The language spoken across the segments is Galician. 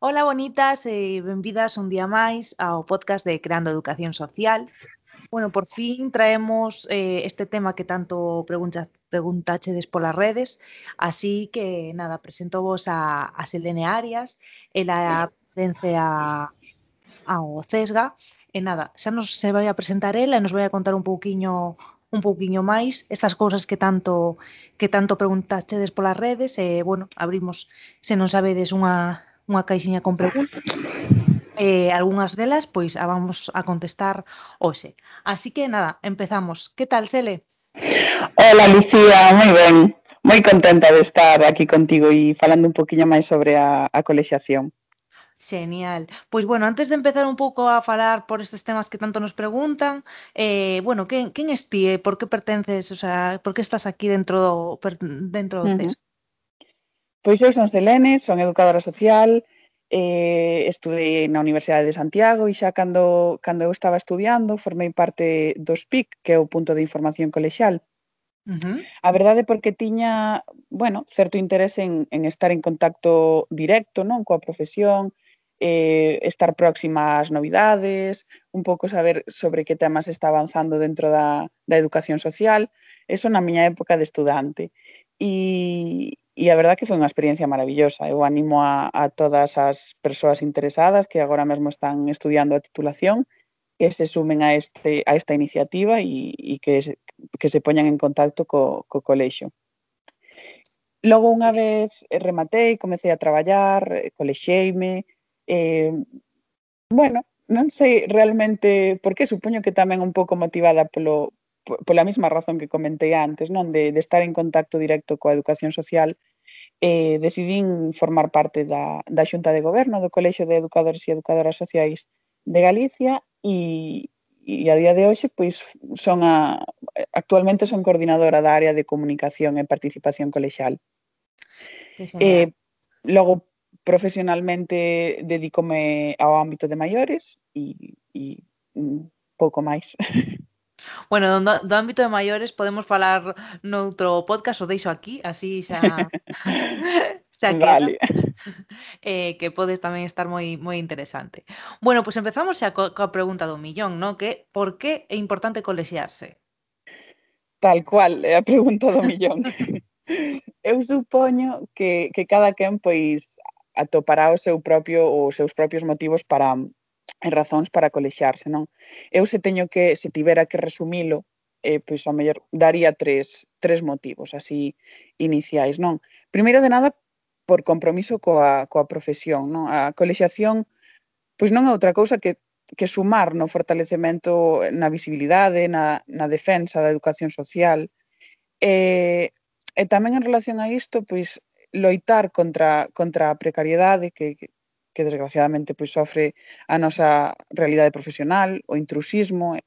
Ola bonitas eh, e benvidas un día máis ao podcast de Creando Educación Social. Bueno, por fin traemos eh, este tema que tanto preguntas, preguntachedes polas redes, así que nada, presento vos a, a Selene Arias, ela pertence a, ao CESGA, e nada, xa nos se vai a presentar ela e nos vai a contar un pouquiño un pouquiño máis estas cousas que tanto que tanto preguntachedes polas redes. E bueno, abrimos se non sabedes unha unha caixiña con preguntas eh, algunhas delas pois a vamos a contestar hoxe. Así que nada, empezamos. Que tal, Sele? Hola, Lucía, moi ben. Moi contenta de estar aquí contigo e falando un poquinho máis sobre a, a colexiación. Genial. Pois bueno, antes de empezar un pouco a falar por estes temas que tanto nos preguntan, eh, bueno, quen, quen es ti? Eh? Por que pertences? O sea, por que estás aquí dentro do, per, dentro do CES? Uh -huh. Pois eu son Selene, son educadora social, eh, estudei na Universidade de Santiago e xa cando, cando eu estaba estudiando formei parte dos PIC, que é o punto de información colexial. Uh -huh. A verdade é porque tiña, bueno, certo interés en, en estar en contacto directo, non, coa profesión, eh, estar próxima ás novidades, un pouco saber sobre que temas está avanzando dentro da, da educación social, eso na miña época de estudante. E, E a verdad que foi unha experiencia maravillosa. Eu animo a, a todas as persoas interesadas que agora mesmo están estudiando a titulación que se sumen a, este, a esta iniciativa e, e que, se, que se poñan en contacto co, co colexo. Logo, unha vez rematei, comecei a traballar, eh, colexeime, eh, bueno, non sei realmente por que, supoño que tamén un pouco motivada polo, pola mesma razón que comentei antes, non de, de estar en contacto directo coa educación social eh, decidín formar parte da, da Xunta de Goberno do Colexio de Educadores e Educadoras Sociais de Galicia e, e a día de hoxe pois son a, actualmente son coordinadora da área de comunicación e participación colexial. Eh, logo profesionalmente dedícome ao ámbito de maiores e, e pouco máis. Bueno, do, do ámbito de maiores podemos falar noutro podcast, o deixo aquí, así xa xa queda. Vale. Eh, que podes tamén estar moi moi interesante. Bueno, pois pues empezamos xa co, coa pregunta do millón, no? Que por que é importante colexiarse? Tal cual, é a pregunta do millón. Eu supoño que, que cada quen pois atopará o seu propio os seus propios motivos para e razóns para colexarse, non? Eu se teño que, se tivera que resumilo, eh, pois a mellor daría tres, tres motivos así iniciais, non? Primeiro de nada, por compromiso coa, coa profesión, non? A colexiación pois non é outra cousa que que sumar no fortalecemento na visibilidade, na, na defensa da educación social. E, e tamén en relación a isto, pois loitar contra, contra a precariedade que, que que desgraciadamente pois sofre a nosa realidade profesional, o intrusismo e,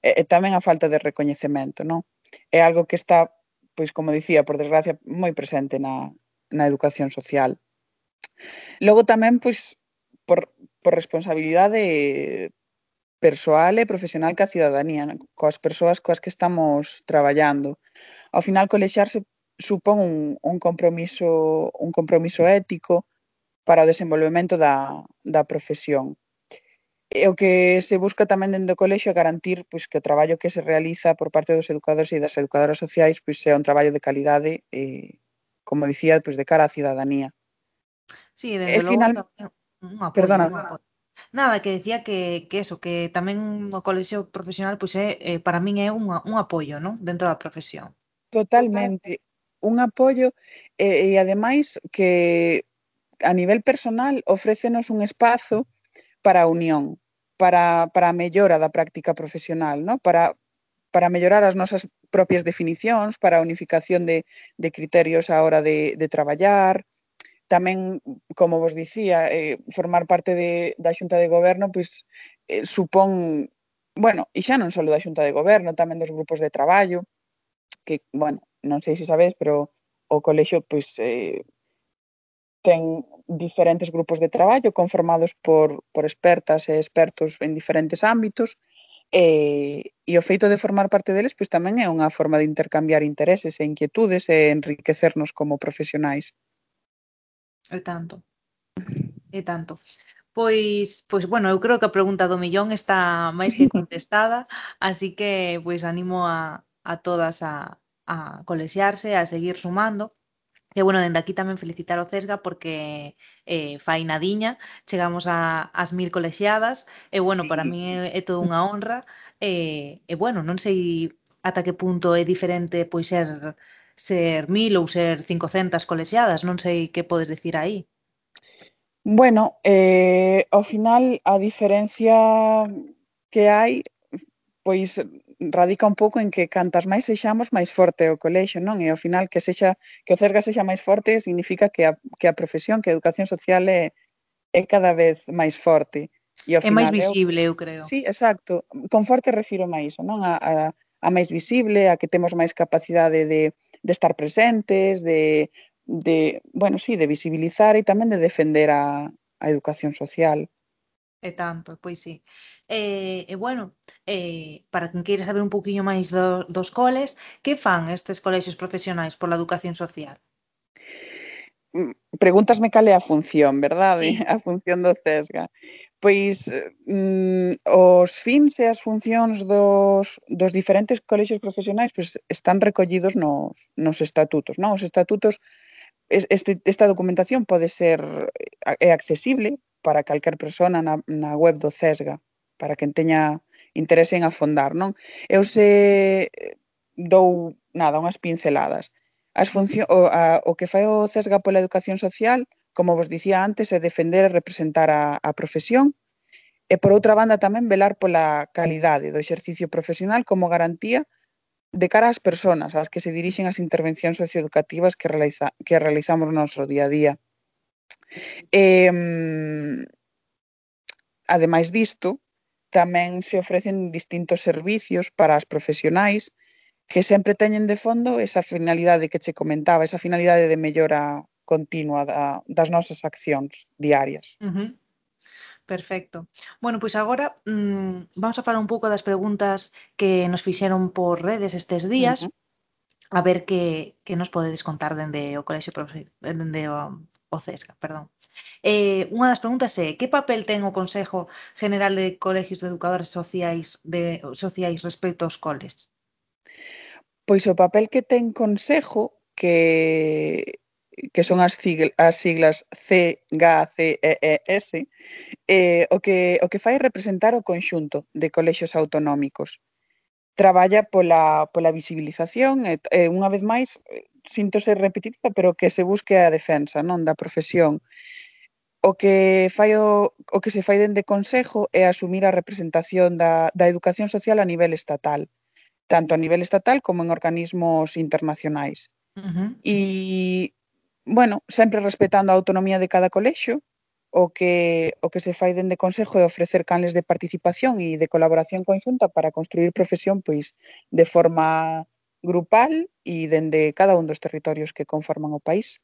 e tamén a falta de recoñecemento, non? É algo que está, pois como dicía, por desgracia, moi presente na, na educación social. Logo tamén, pois, por, por responsabilidade persoal e profesional ca cidadanía, coas persoas coas que estamos traballando. Ao final, colexarse supón un, un compromiso un compromiso ético para o desenvolvemento da, da profesión. E o que se busca tamén dentro do colexio é garantir pois, que o traballo que se realiza por parte dos educadores e das educadoras sociais pois, sea un traballo de calidade, e, como dicía, pois, de cara á cidadanía. Sí, desde e logo final... tamén un apoio, Perdona. Un apoio. Nada, que decía que, que eso, que tamén o colexio profesional pois é, eh, para min é un, un apoio, non? Dentro da profesión. Totalmente. Un apoio e, e ademais que a nivel personal ofrécenos un espazo para a unión, para, para a mellora da práctica profesional, ¿no? para, para mellorar as nosas propias definicións, para a unificación de, de criterios á hora de, de traballar, tamén, como vos dicía, eh, formar parte de, da Xunta de Goberno pois, eh, supón, bueno, e xa non só da Xunta de Goberno, tamén dos grupos de traballo, que, bueno, non sei se sabes, pero o colexio pois, eh, ten diferentes grupos de traballo conformados por, por expertas e expertos en diferentes ámbitos e, e o feito de formar parte deles pois tamén é unha forma de intercambiar intereses e inquietudes e enriquecernos como profesionais. E tanto. E tanto. Pois, pois bueno, eu creo que a pregunta do millón está máis que contestada, así que pois animo a, a todas a, a colexiarse, a seguir sumando E bueno, dende aquí tamén felicitar o Cesga porque eh, fai nadiña, chegamos a, as mil colexiadas, e bueno, sí. para mí é, é toda unha honra, e, e bueno, non sei ata que punto é diferente pois ser ser mil ou ser 500 colexiadas, non sei que podes dicir aí. Bueno, eh, ao final a diferencia que hai pois radica un pouco en que cantas máis sexamos máis forte o colexio, non? E ao final que sexa que o Cerga sexa máis forte significa que a, que a profesión, que a educación social é, é cada vez máis forte. E ao é final, máis visible, eu, eu creo. Sí, exacto. Con forte refiro a iso, non? A, a, a máis visible, a que temos máis capacidade de, de estar presentes, de, de, bueno, sí, de visibilizar e tamén de defender a, a educación social. E tanto, pois sí. E, e bueno, eh, para quen queira saber un poquinho máis do, dos coles, que fan estes colexios profesionais pola educación social? Pregúntasme cal é a función, verdade? Sí. A función do CESGA. Pois mm, os fins e as funcións dos, dos diferentes colexios profesionais pois, están recollidos nos, nos estatutos. Non? Os estatutos Este, esta documentación pode ser é accesible para calquer persona na, na web do CESGA para quen teña interese en afondar, non? Eu se dou nada, unhas pinceladas. As función, o, a, o que fai o CESGA pola educación social, como vos dicía antes, é defender e representar a, a profesión, e por outra banda tamén velar pola calidade do exercicio profesional como garantía de cara ás persoas ás que se dirixen as intervencións socioeducativas que, realiza, que realizamos no noso día a día. E, ademais disto, Tamén se ofrecen distintos servicios para as profesionais que sempre teñen de fondo esa finalidade que che comentaba, esa finalidade de mellora continua da, das nosas accións diarias. Uh -huh. Perfecto. Bueno, pois agora mmm, vamos a falar un pouco das preguntas que nos fixeron por redes estes días. Uh -huh. A ver que, que nos podedes contar dende o colexio dende o o CESGA, perdón. Eh, unha das preguntas é que papel ten o Consejo General de Colegios de Educadores Sociais de Sociais respecto aos coles? Pois o papel que ten Consejo que que son as, sigla, as siglas C, G, C, E, E, S, eh, o, que, o que fai representar o conxunto de colexios autonómicos traballa pola, pola visibilización e, e unha vez máis eh, sinto ser repetitiva, pero que se busque a defensa non da profesión. O que, fai o, o que se fai dende Consejo é asumir a representación da, da educación social a nivel estatal, tanto a nivel estatal como en organismos internacionais. Uh -huh. E, bueno, sempre respetando a autonomía de cada colexio, o que o que se fai dende Consejo é ofrecer canles de participación e de colaboración conxunta para construir profesión pois de forma grupal e dende cada un dos territorios que conforman o país.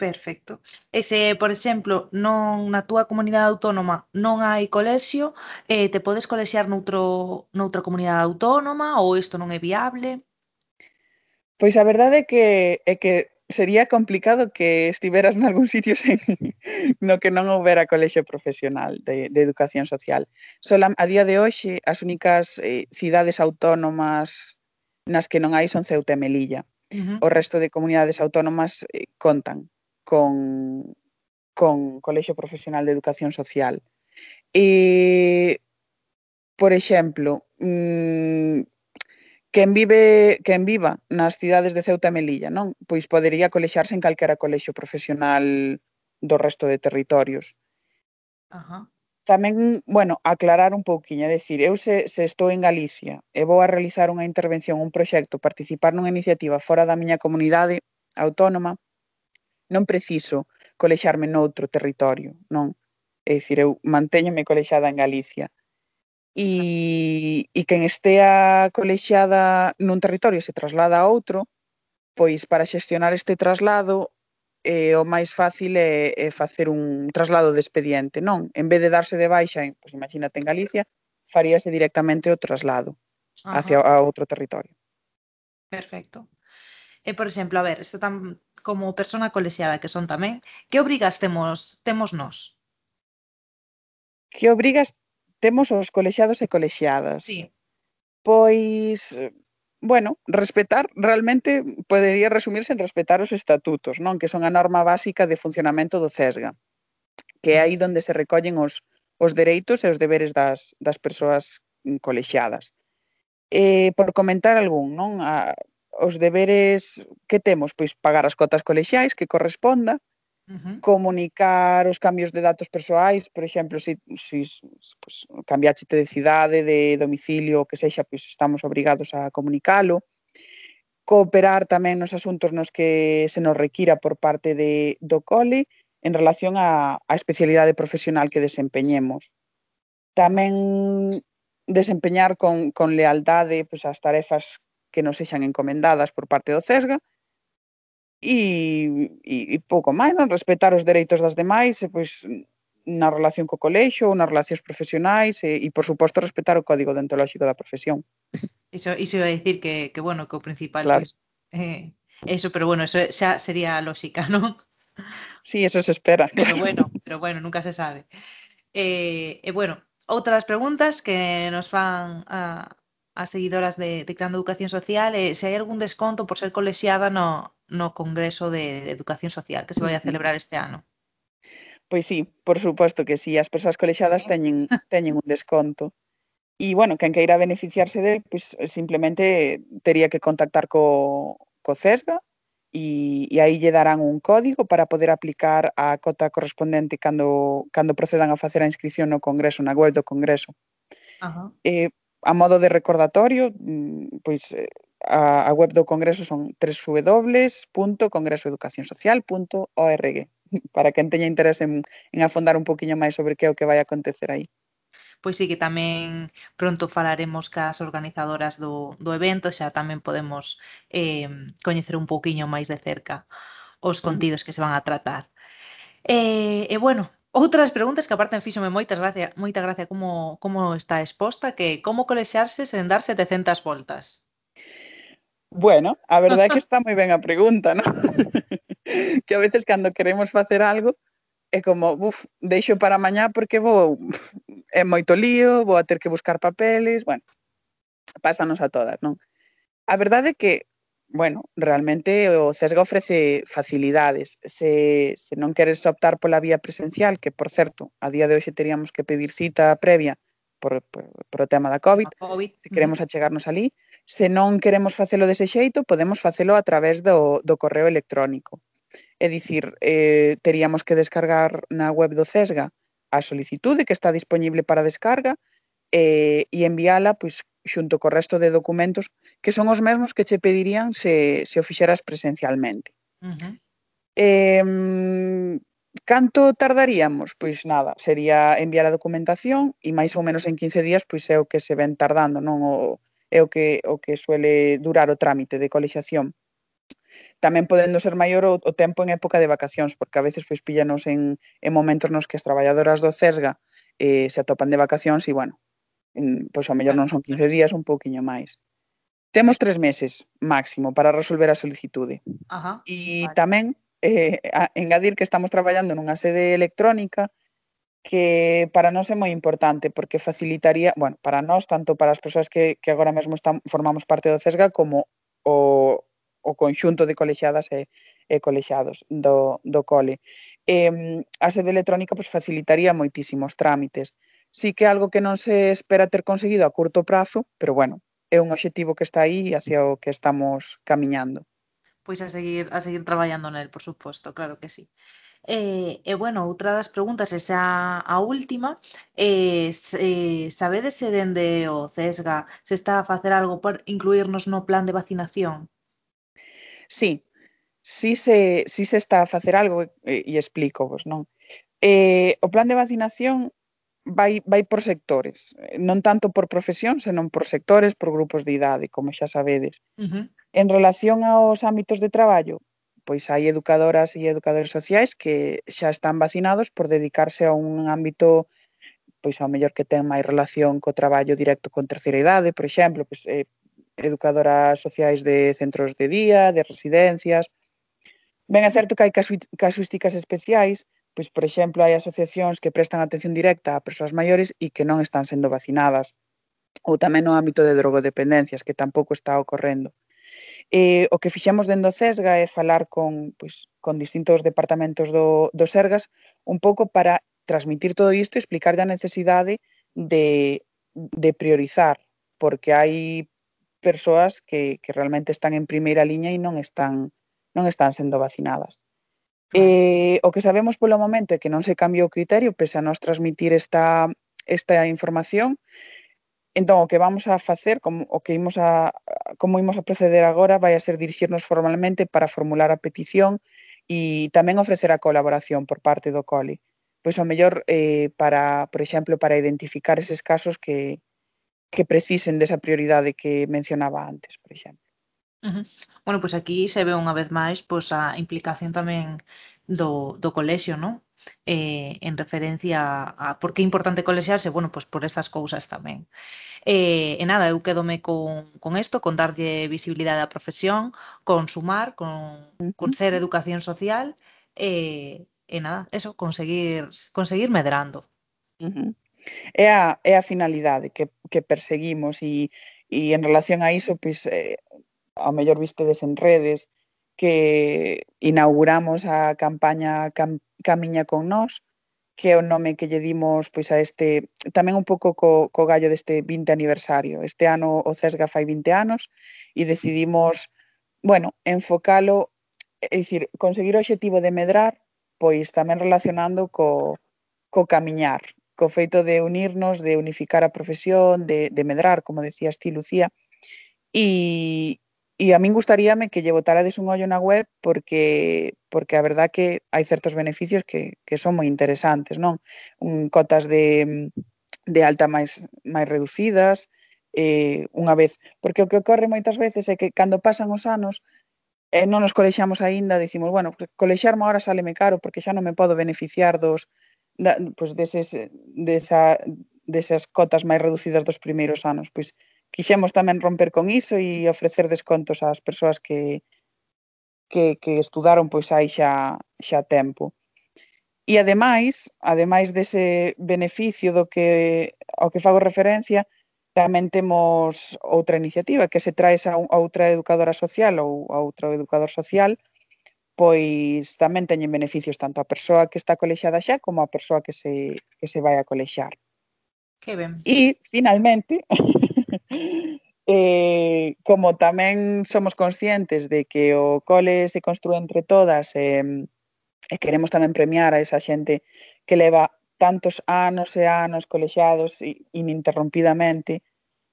Perfecto. E se, por exemplo, non na túa comunidade autónoma non hai colexio, eh, te podes colexiar noutro, noutra comunidade autónoma ou isto non é viable? Pois a verdade é que, é que sería complicado que estiveras nalgún sitio sen, no que non houbera colexio profesional de, de educación social. Sola, a día de hoxe, as únicas eh, cidades autónomas nas que non hai son Ceuta e Melilla. Uh -huh. O resto de comunidades autónomas eh, contan con, con colexio profesional de educación social. E, por exemplo, mm, quen vive quen viva nas cidades de Ceuta e Melilla, non? Pois podería colexarse en calquera colexio profesional do resto de territorios. Ajá. Tamén, bueno, aclarar un pouquiño, é dicir, eu se, se estou en Galicia e vou a realizar unha intervención, un proxecto, participar nunha iniciativa fora da miña comunidade autónoma, non preciso colexarme noutro territorio, non? É dicir, eu mantéñome colexada en Galicia e, e quen estea colexiada nun territorio se traslada a outro, pois para xestionar este traslado eh, o máis fácil é, é facer un traslado de expediente, non? En vez de darse de baixa, pois imagínate en Galicia, faríase directamente o traslado Ajá. hacia a outro territorio. Perfecto. E, por exemplo, a ver, isto tam, como persona colexiada que son tamén, que obrigas temos, temos nós? Que obrigas temos os colexiados e colexiadas. Sí. Pois, bueno, respetar, realmente podería resumirse en respetar os estatutos, non que son a norma básica de funcionamento do CESGA, que é aí onde se recollen os, os dereitos e os deberes das, das persoas colexiadas. Eh, por comentar algún, non? A, os deberes que temos, pois pagar as cotas colexiais que corresponda, -huh. comunicar os cambios de datos persoais, por exemplo, se, se, si, pues, cambiáchete de cidade, de domicilio, que sexa, pois pues, estamos obrigados a comunicalo. Cooperar tamén nos asuntos nos que se nos requira por parte de, do cole en relación á especialidade profesional que desempeñemos. Tamén desempeñar con, con lealdade pois, as tarefas que nos sexan encomendadas por parte do CESGA, e, e, e pouco máis, non? respetar os dereitos das demais e pois na relación co colexo ou nas relacións profesionais e, e por suposto respetar o código deontolóxico da profesión. Iso, iso a dicir que, que bueno, que o principal claro. pois, eh, eso, pero bueno, eso xa sería a lógica, non? Sí, eso se espera. Pero claro. bueno, pero bueno, nunca se sabe. E eh, e bueno, outra das preguntas que nos fan a, as seguidoras de, de Cando Educación Social eh, e se hai algún desconto por ser colexiada no, no Congreso de Educación Social que se vai a celebrar este ano. Pois sí, por suposto que sí, as persoas colexiadas teñen, teñen un desconto. E, bueno, quen queira beneficiarse del, pois simplemente tería que contactar co, co CESGA e, e aí lle darán un código para poder aplicar a cota correspondente cando, cando procedan a facer a inscripción no Congreso, na web do Congreso. Ajá. Eh, a modo de recordatorio, mm, pois eh, a, a web do Congreso son www.congresoeducacionsocial.org para quen teña interese en, en afondar un poquinho máis sobre que é o que vai acontecer aí. Pois sí que tamén pronto falaremos cas organizadoras do, do evento, xa tamén podemos eh, coñecer un poquinho máis de cerca os contidos que se van a tratar. E, eh, e bueno, Outras preguntas que aparte fíxome moitas gracia, moita gracia como, como está exposta, que como colexarse sen dar 700 voltas? Bueno, a verdade é que está moi ben a pregunta, non? que a veces cando queremos facer algo é como, uf, deixo para mañá porque vou é moito lío, vou a ter que buscar papeles, bueno, pásanos a todas, non? A verdade é que bueno, realmente o sesga ofrece facilidades. Se, se non queres optar pola vía presencial, que por certo, a día de hoxe teríamos que pedir cita previa por, por, por o tema da COVID, COVID. se queremos achegarnos ali, se non queremos facelo dese xeito, podemos facelo a través do, do correo electrónico. É dicir, eh, teríamos que descargar na web do CESGA a solicitude que está disponible para descarga eh, e enviala pois, xunto co resto de documentos que son os mesmos que che pedirían se, se o fixeras presencialmente. Uh -huh. eh, Canto tardaríamos? Pois nada, sería enviar a documentación e máis ou menos en 15 días pois é o que se ven tardando, non o é o que o que suele durar o trámite de colexiación. Tamén podendo ser maior o, o tempo en época de vacacións, porque a veces pois píllanos en, en momentos nos que as traballadoras do CESGA eh, se atopan de vacacións e, bueno, en, pois ao mellor non son 15 días, un pouquiño máis. Temos tres meses máximo para resolver a solicitude. Ajá, e vale. tamén eh, a engadir que estamos traballando nunha sede electrónica que para nós é moi importante porque facilitaría, bueno, para nós, tanto para as persoas que, que agora mesmo están, formamos parte do CESGA como o, o conxunto de colexiadas e, e colexiados do, do cole. Eh, a sede electrónica pois, facilitaría moitísimos trámites. Sí que algo que non se espera ter conseguido a curto prazo, pero bueno, é un obxectivo que está aí e hacia o que estamos camiñando. Pois a seguir a seguir traballando nel, por suposto, claro que sí. E, eh, e eh, bueno, outra das preguntas, esa a última, eh, se, eh, sabedes se dende o CESGA se está a facer algo por incluirnos no plan de vacinación? Sí, sí se, sí se está a facer algo eh, e, e explico vos, non? Eh, o plan de vacinación vai, vai por sectores, non tanto por profesión, senón por sectores, por grupos de idade, como xa sabedes. Uh -huh. En relación aos ámbitos de traballo, pois hai educadoras e educadores sociais que xa están vacinados por dedicarse a un ámbito pois ao mellor que ten máis relación co traballo directo con terceira idade, por exemplo, pois, eh, educadoras sociais de centros de día, de residencias. Ben, é certo que hai casuísticas especiais, Pois, por exemplo, hai asociacións que prestan atención directa a persoas maiores e que non están sendo vacinadas. Ou tamén no ámbito de drogodependencias, que tampouco está ocorrendo. E, o que fixemos dentro do CESGA é falar con, pois, con distintos departamentos do, do SERGAS un pouco para transmitir todo isto e explicar a necesidade de, de priorizar, porque hai persoas que, que realmente están en primeira liña e non están, non están sendo vacinadas. Eh, o que sabemos polo momento é que non se cambiou o criterio pese a nos transmitir esta, esta información. Entón, o que vamos a facer, como, o que imos a, como imos a proceder agora, vai a ser dirixirnos formalmente para formular a petición e tamén ofrecer a colaboración por parte do COLI. Pois ao mellor, eh, para, por exemplo, para identificar eses casos que, que precisen desa prioridade que mencionaba antes, por exemplo. Uh -huh. Bueno, pois aquí se ve unha vez máis pois a implicación tamén do, do colexio, non? eh, en referencia a, a por que é importante colexiarse, bueno, pois por estas cousas tamén. Eh, e nada, eu quedome con, con isto, con darlle visibilidade á profesión, con sumar, con, con ser educación social, e, eh, e nada, eso, conseguir, conseguir medrando. Uh -huh. É a, é a finalidade que, que perseguimos e, e en relación a iso, pois, eh, ao mellor vistedes en redes, que inauguramos a campaña Cam Camiña con nós, que é o nome que lle dimos pois a este tamén un pouco co, co gallo deste 20 aniversario. Este ano o CESGA fai 20 anos e decidimos, bueno, enfocalo, é dicir, conseguir o obxectivo de medrar, pois tamén relacionando co, co camiñar, co feito de unirnos, de unificar a profesión, de, de medrar, como decías ti, Lucía, e, E a min gustaríame que lle botarades un ollo na web porque porque a verdad que hai certos beneficios que, que son moi interesantes, non? Un, cotas de, de alta máis, máis reducidas, eh, unha vez. Porque o que ocorre moitas veces é que cando pasan os anos e eh, non nos colexamos aínda, dicimos, bueno, colexarme agora saleme caro porque xa non me podo beneficiar dos da, pues, deses, desa, desas cotas máis reducidas dos primeiros anos. Pois quixemos tamén romper con iso e ofrecer descontos ás persoas que, que, que estudaron pois hai xa, xa tempo. E ademais, ademais dese beneficio do que ao que fago referencia, tamén temos outra iniciativa que se traes a, a outra educadora social ou a outro educador social, pois tamén teñen beneficios tanto a persoa que está colexada xa como a persoa que se, que se vai a colexar. Que ben. E, finalmente, eh, como tamén somos conscientes de que o cole se construe entre todas e, eh, e queremos tamén premiar a esa xente que leva tantos anos e anos colexiados ininterrompidamente,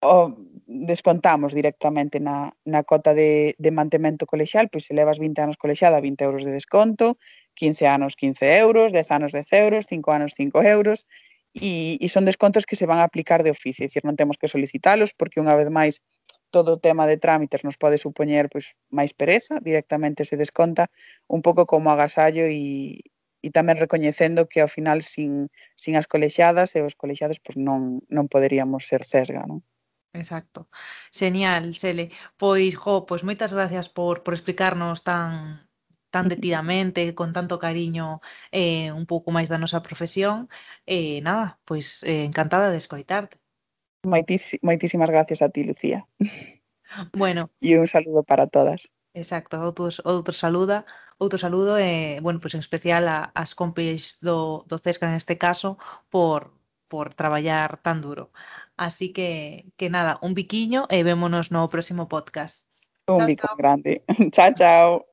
o descontamos directamente na, na cota de, de mantemento colexial, pois se levas 20 anos colexiada, 20 euros de desconto, 15 anos 15 euros, 10 anos 10 euros, 5 anos 5 euros, e, e son descontos que se van a aplicar de oficio, é dicir, non temos que solicitalos porque unha vez máis todo o tema de trámites nos pode supoñer pois máis pereza, directamente se desconta un pouco como agasallo e, e tamén recoñecendo que ao final sin, sin as colexiadas e os colexiados pois non, non poderíamos ser sesga, non? Exacto. Genial, Sele. Pois, jo, pois moitas gracias por, por explicarnos tan, tan detidamente, con tanto cariño eh, un pouco máis da nosa profesión e eh, nada, pois eh, encantada de escoitarte. Moitísimas gracias a ti, Lucía. Bueno. E un saludo para todas. Exacto, outros, outro saluda, outro saludo e, eh, bueno, pois en especial a, as compis do, do CESCA neste caso por, por traballar tan duro. Así que, que nada, un biquiño e vémonos no próximo podcast. Un chao, bico chao. grande. Chao, chao.